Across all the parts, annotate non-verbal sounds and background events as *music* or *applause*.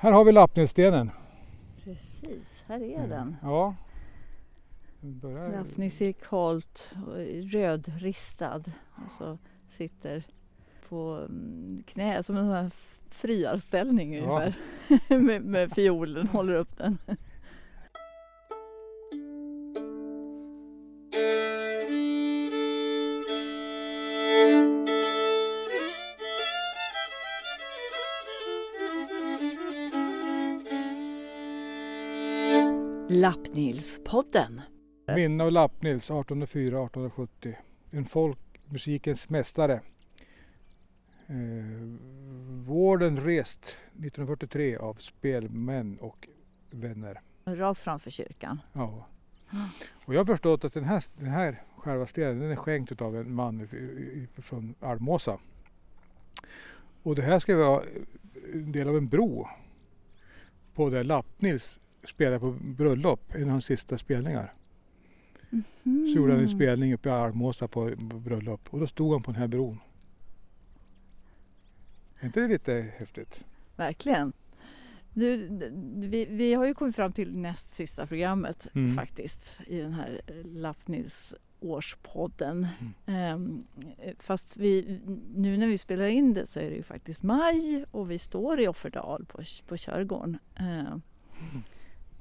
Här har vi Lappnässtenen. Precis, här är den. Ja. Börjar... Lappnis Holt, rödristad. Alltså sitter på mm, knä som en sån här friarställning Ja. ungefär. *laughs* med, med fiolen, håller upp den. Lappnilspodden. Minne av Lappnils 1804-1870. En folkmusikens mästare. Eh, vården rest 1943 av spelmän och vänner. Rakt framför kyrkan. Ja. Och jag har förstått att den här, den här själva stenen den är skänkt av en man från Almåsa. Och det här ska vara en del av en bro på där Lappnils spelade på bröllop, en av hans sista spelningar. Så gjorde han en spelning uppe i Almåsa på bröllop och då stod han på den här bron. Är inte det lite häftigt? Verkligen. Du, vi, vi har ju kommit fram till näst sista programmet Mm. faktiskt i den här Lappnis årspodden. Mm. Ehm, fast vi, nu när vi spelar in det så är det ju faktiskt maj och vi står i Offerdal på, på Körgården ehm,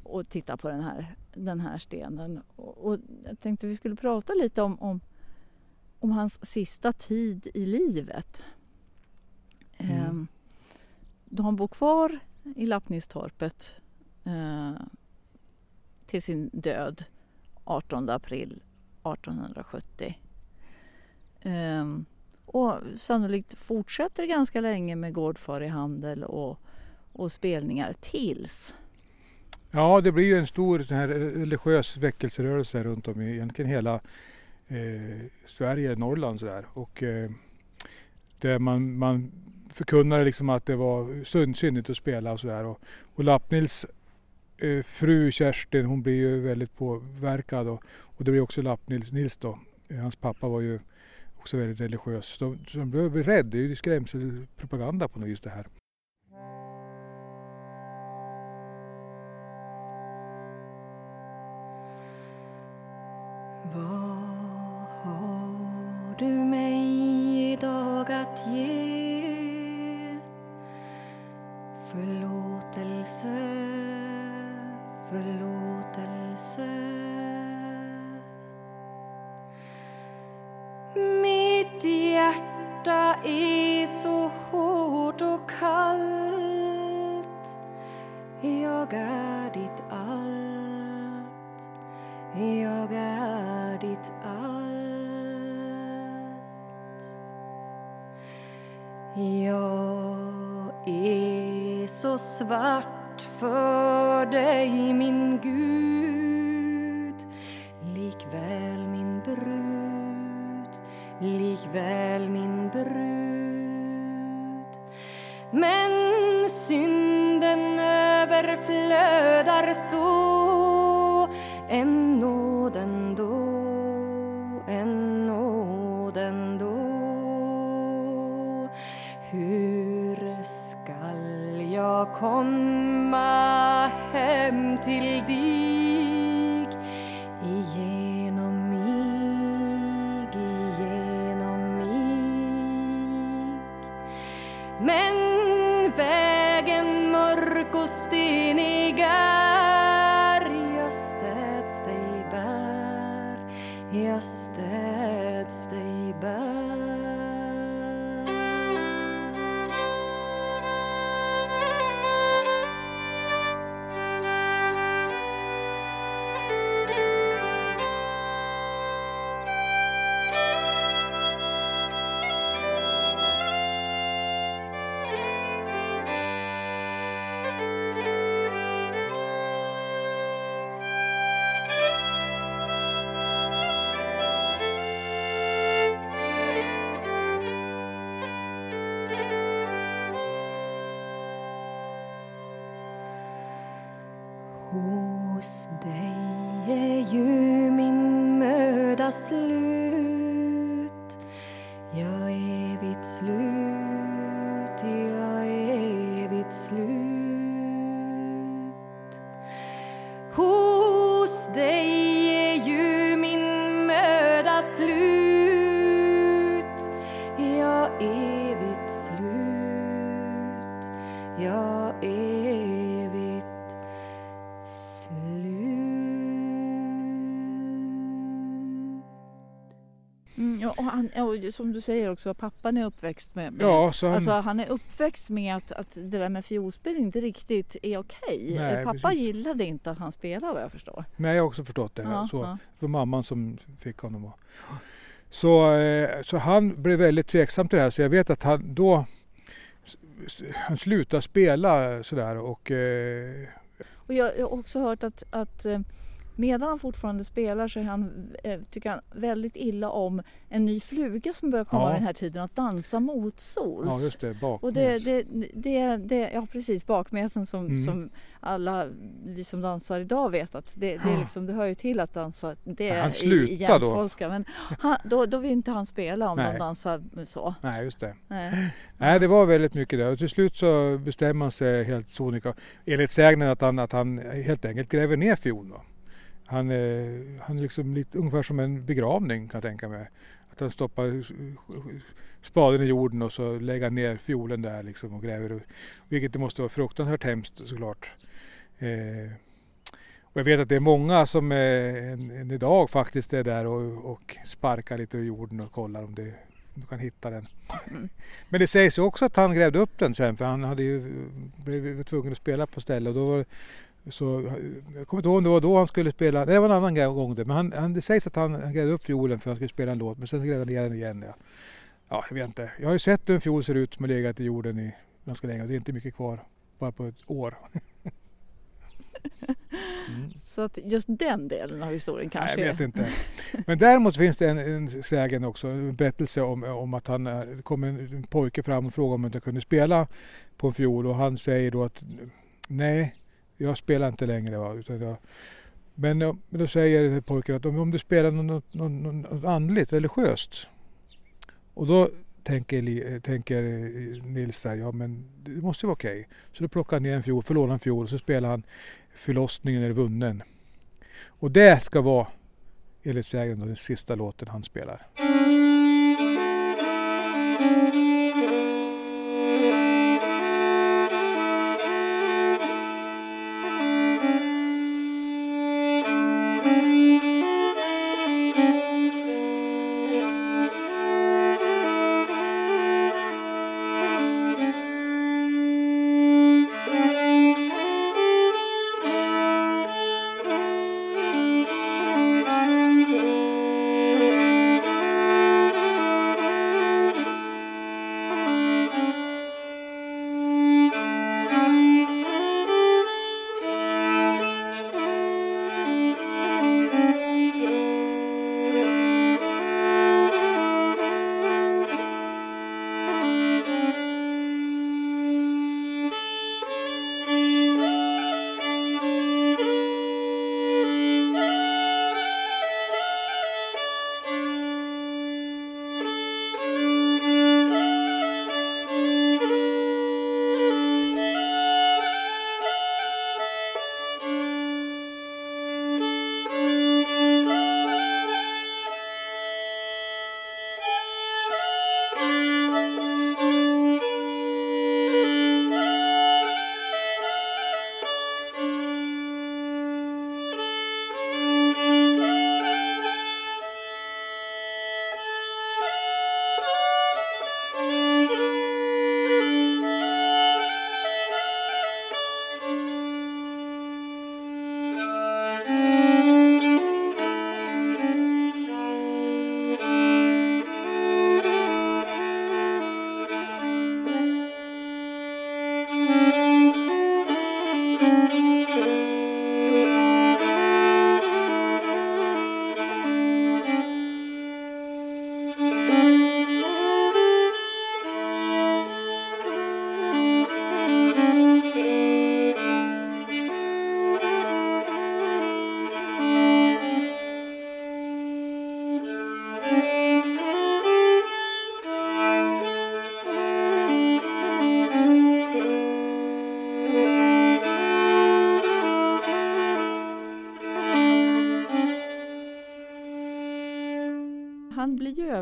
och tittar på den här, den här stenen. Och, och jag tänkte vi skulle prata lite om, om, om hans sista tid i livet. Mm. Ehm, då han bor kvar i Lappnistorpet eh, till sin död 18 april 1870. Ehm, och sannolikt fortsätter ganska länge med gårdfarihandel och, och spelningar tills Ja, det blir ju en stor sån här religiös väckelserörelse runt om i egentligen hela eh, Sverige, Norrland sådär. Och eh, där man, man förkunnade liksom att det var synd, syndigt att spela och sådär. Och, och Lappnils eh, fru Kerstin hon blir ju väldigt påverkad och, och det blir också Lappnils Nils då. Eh, hans pappa var ju också väldigt religiös. Så, så han blev rädd. Det är ju skrämselpropaganda på något vis det här. Hjärta är så hårt och kallt. Jag är ditt allt. Jag är ditt allt. Jag är så svart för dig min Gud. Likväl min brud. Men synden överflödar så än nåden men vägen mörk och stenig är ja, och som du säger också, pappan är uppväxt med, med Ja, så han, Alltså han är uppväxt med att, att det där med fiolspel inte riktigt är okej. Nej, Pappa precis. gillade inte att han spelade vad jag förstår. nej, jag har också förstått det. Ja, så. ja. Det var mamman som fick honom att... Så, eh, så han blev väldigt tveksam till det här så jag vet att han då han slutade spela sådär och eh, Och jag jag har också hört att, att eh, medan han fortfarande spelar så han, eh, tycker han väldigt illa om en ny fluga som börjar komma Ja. den här tiden, att dansa motsols. ja just det, bak. Och det, det, det, det, ja precis, bakmesen som, Mm. som alla vi som dansar idag vet att det, det, är liksom, det hör ju till att dansa. Det han i, i då. jämtfolska. Men han, då, då vill inte han spela om Nej. de dansar så. Nej, just det. Nej. Nej, det var väldigt mycket det. Och till slut så bestämmer han sig helt sonika, enligt sägnen, att han, att han helt enkelt gräver ner fiolen. Han, eh, han är liksom lite, ungefär som en begravning kan jag tänka mig. Att han stoppar spaden i jorden och så lägger ner fiolen där liksom och gräver. Vilket det måste vara fruktansvärt hemskt såklart. Eh, och jag vet att det är många som eh, än, än idag faktiskt är där och, och sparkar lite i jorden och kollar om, det, om du kan hitta den. Mm. Men det sägs ju också att han grävde upp den sen för han hade ju blivit tvungen att spela på ställe och då var så, jag kommer inte ihåg om det var då han skulle spela, nej, det var en annan gång det, men han, han, det sägs att han, han grävde upp fiolen för att han skulle spela en låt men sen grävde han ner den igen. Ja. ja, jag vet inte. Jag har ju sett hur en fiol ser ut som har legat i jorden i ganska länge och det är inte mycket kvar, bara på ett år. *laughs* Mm. Så att just den delen av historien Nej, kanske jag vet inte. *laughs* Men däremot finns det en, en sägen också, en berättelse om, om att han eh, det kom en, en pojke fram och frågade om han inte kunde spela på en fiol och han säger då att nej, jag spelar inte längre. Va, utan jag, men då säger pojken att om, om du spelar något, något, något, andligt, religiöst. Och då tänker, eh, tänker eh, Nils där, ja men det måste ju vara okej. Så då plockar han ner en fiol, förlånar en fiol och så spelar han Förlossningen är vunnen. Och det ska vara enligt sägen den sista låten han spelar.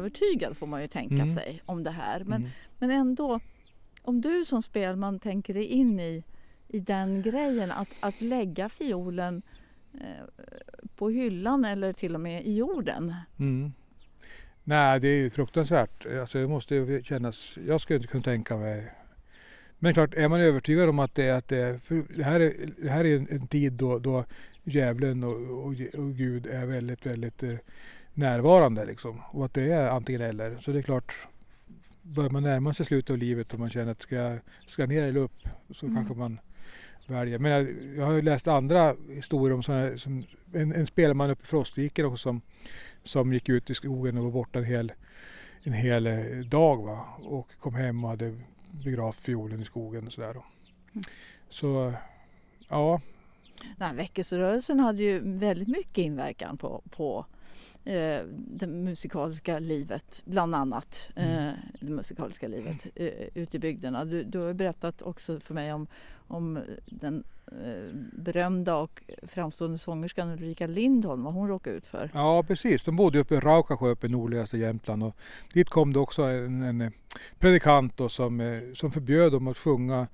Övertygad får man ju tänka Mm. sig om det här. Men, Mm. men ändå om du som spelman tänker dig in i, i den grejen att, att lägga fiolen eh, på hyllan eller till och med i jorden. Mm. Nej, det är ju fruktansvärt. Alltså, det måste ju kännas... Jag skulle inte kunna tänka mig... Men klart, är man övertygad om att det, att det, det här är, det här är en, en tid då, då djävulen och, och, och Gud är väldigt, väldigt eh, närvarande liksom. Och att det är antingen eller. Så det är klart, börjar man närma sig slutet av livet och man känner att ska jag ska ner eller upp så Mm. kanske man väljer. Men jag, jag har ju läst andra historier om såna, som en, en spelman uppe i Frostviken också som, som gick ut i skogen och var borta en hel, en hel eh, dag va? och kom hem och hade begravt fiolen i skogen och sådär. Mm. Så ja, Den här väckelserörelsen hade ju väldigt mycket inverkan på, på eh, det musikaliska livet, bland annat. Mm. Eh, det musikaliska livet eh, ute i bygderna. Du, du har berättat också för mig om, om den eh, berömda och framstående sångerskan Ulrika Lindholm, vad hon råkade ut för. Ja precis, de bodde uppe i Raukasjö uppe i nordligaste Jämtland och dit kom det också en, en eh, predikant då, som, eh, som förbjöd dem att sjunga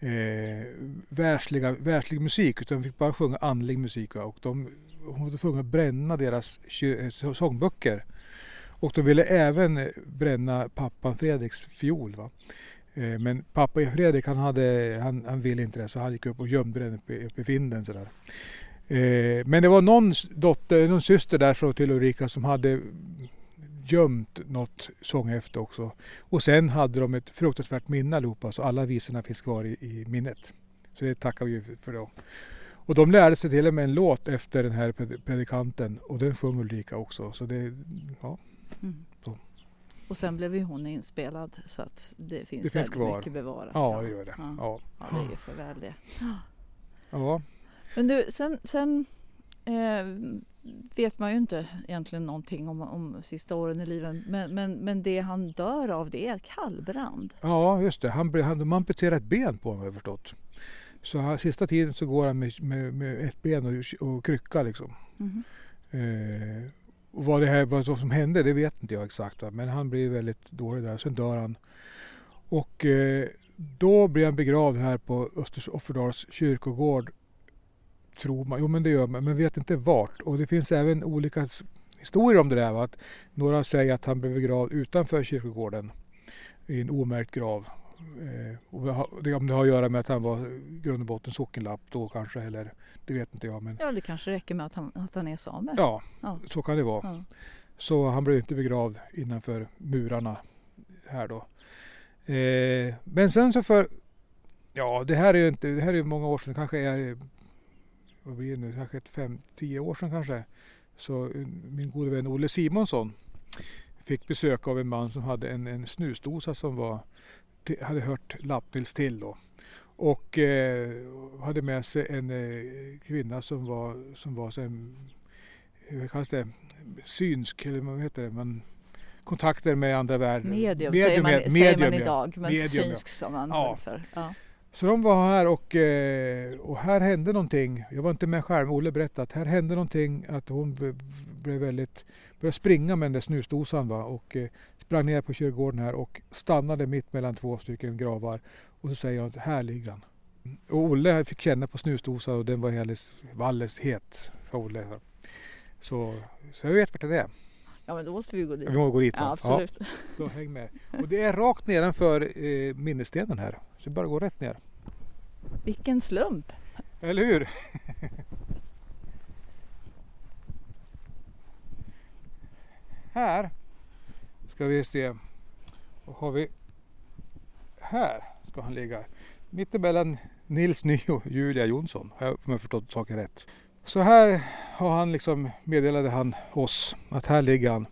eh, världsliga, världslig musik utan de fick bara sjunga andlig musik. Och de, hon var tvungen att bränna deras eh, sångböcker. Och de ville även bränna pappan Fredriks fiol. Va? Eh, men pappa Fredrik han, hade, han, han ville inte det så han gick upp och gömde den uppe, i- uppe i vinden. Sådär. Eh, men det var någon dotter, någon syster där till Ulrika som hade gömt något sånghäfte också. Och sen hade de ett fruktansvärt minne allihopa så alla visorna finns kvar i, i minnet. Så det tackar vi för då. Och de lärde sig till och med en låt efter den här pred- predikanten och den sjöng Ulrika också. Så det, ja, Mm. Så. Och sen blev ju hon inspelad så att det finns, Det finns kvar. mycket bevarat. ja det gör det. Ja. Ja. Ja, det är ju för väl det. Ja. Men du, sen, sen eh, vet man ju inte egentligen någonting om, om sista åren i livet. Men, men, men det han dör av det är kallbrand. ja, just det. Han, han, de amputerade ett ben på honom har jag förstått. Så han, sista tiden så går han med, med, med ett ben och, och krycka liksom. Mhm. Eh, och vad det här vad som hände det vet inte jag exakt. Men han blev väldigt dålig där. Sen dör han. Och eh, då blir han begravd här på Östers Offerdals kyrkogård. Tror man. Jo men det gör man. Men vet inte vart. Och det finns även olika historier om det där. Va? Att några säger att han blev begravd utanför kyrkogården. I en omärkt grav. Eh, och det om det har att göra med att han var grund och botten sockenlapp då kanske. Eller det vet inte jag. Men Ja, det kanske räcker med att han, att han är same. ja, Ja. så kan det vara. Ja. Så han blev inte begravd innanför murarna här då. Eh, men sen så för, ja det här är ju inte, det här är många år sedan, kanske är, vad blir det nu, kanske ett fem, tio år sedan kanske. Så eh, min gode vän Olle Simonsson fick besök av en man som hade en, en snusdosa som var, hade hört Lappnils till då. Och eh, hade med sig en eh, kvinna som var, som var så en, hur kallas det, synsk, eller vad heter det, man, kontakter med andra världar. Medium, säger, man, ja, säger man medium, ja. idag, men Medium, ja. synsk som man Ja. ja. för. Ja. Så de var här och, eh, och här hände någonting. Jag var inte med själv, Olle berättade att här hände någonting att hon blev väldigt, började springa med den där snusdosan va? och eh, sprang ner på kyrkogården här och stannade mitt mellan två stycken gravar. Och så säger hon att här ligger han. Och Olle fick känna på snusdosan och den var alldeles, alldeles het, sa Olle. Så, så jag vet vart det är ja, men då måste vi gå dit. Vi måste gå dit Ja, absolut. *laughs* Då häng med. Och det är rakt nedanför eh, minnesstenen här. Så bara gå rätt ner. Vilken slump. Eller hur? *laughs* här ska vi se. Vad har vi? Här ska han ligga. Mittemellan Nils Ny och Julia Jonsson. Har jag förstått saken rätt. Så här har han liksom meddelade han oss att här ligger han.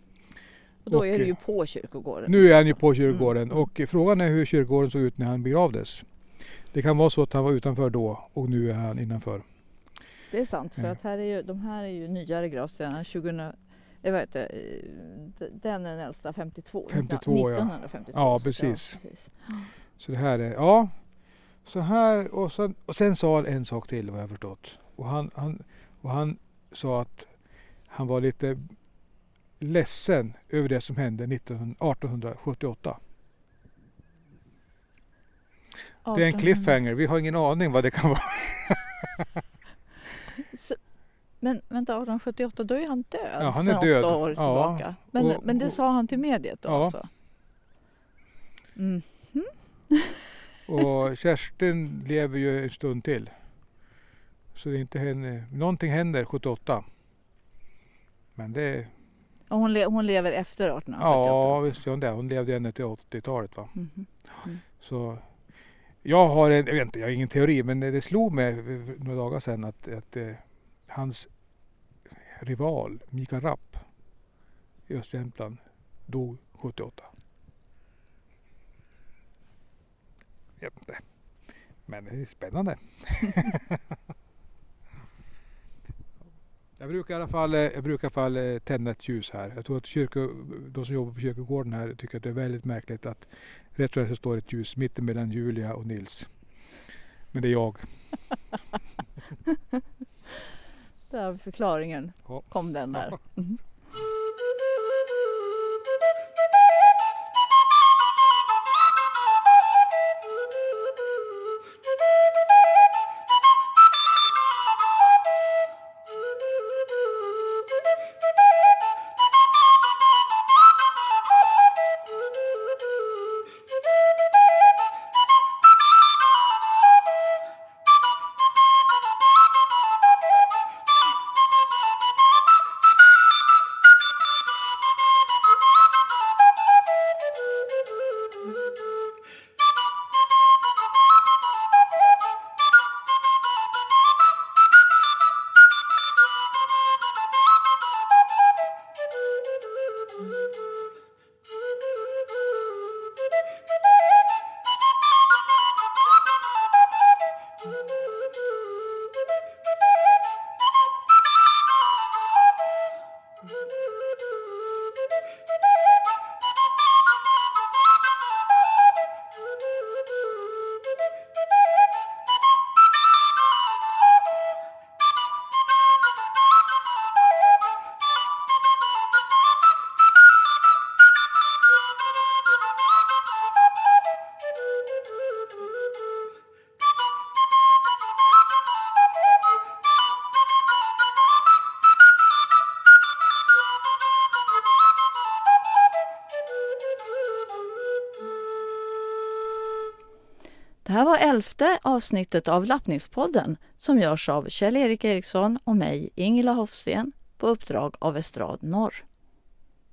Och då Och, är det ju eh, på kyrkogården. Nu är han ju på kyrkogården Mm. och frågan är hur kyrkogården såg ut när han begravdes. Det kan vara så att han var utanför då och nu är han innanför. Det är sant, för Ja. att här är ju, de här är ju nyare gravstenarna. 2000, jag vet inte, eh, den är den äldsta, 52. 52, ja. 1952. Ja, så- precis. precis. Så det här är, ja. Så här och sen, och sen sa han en sak till vad jag förstått. Och han, han, och han sa att han var lite ledsen över det som hände 19, 1878. Det är en cliffhanger, vi har ingen aning vad det kan vara. *laughs* Så, men vänta, 1878, då är han död Ja, han är död. åtta år Ja, tillbaka. Men, och- men det och- sa han till mediet då Ja. alltså? Mm. Och Kerstin lever ju en stund till. Så det inte henne. Någonting händer 78. Men det, Och hon, le, hon lever efter 1878? ja visst gör hon det. Hon levde ända till 80-talet va. Mhm. Så jag har en, jag vet inte, jag har ingen teori men det slog mig för några dagar sedan att, att eh, hans rival Mikael Rapp i Östergötland dog 78. Vet inte. Men det är spännande. *laughs* jag brukar i alla fall, eh, jag brukar i alla fall eh, tända ett ljus här. Jag tror att kyrko, de som jobbar på kyrkogården här tycker att det är väldigt märkligt att rätt och så står ett ljus mitten mellan Julia och Nils. Men det är jag. *laughs* Där har vi förklaringen. Ja. Kom den där. *laughs* elfte avsnittet av Lappningspodden som görs av Kjell-Erik Eriksson och mig, Ingela Hofsten, på uppdrag av Estrad Norr.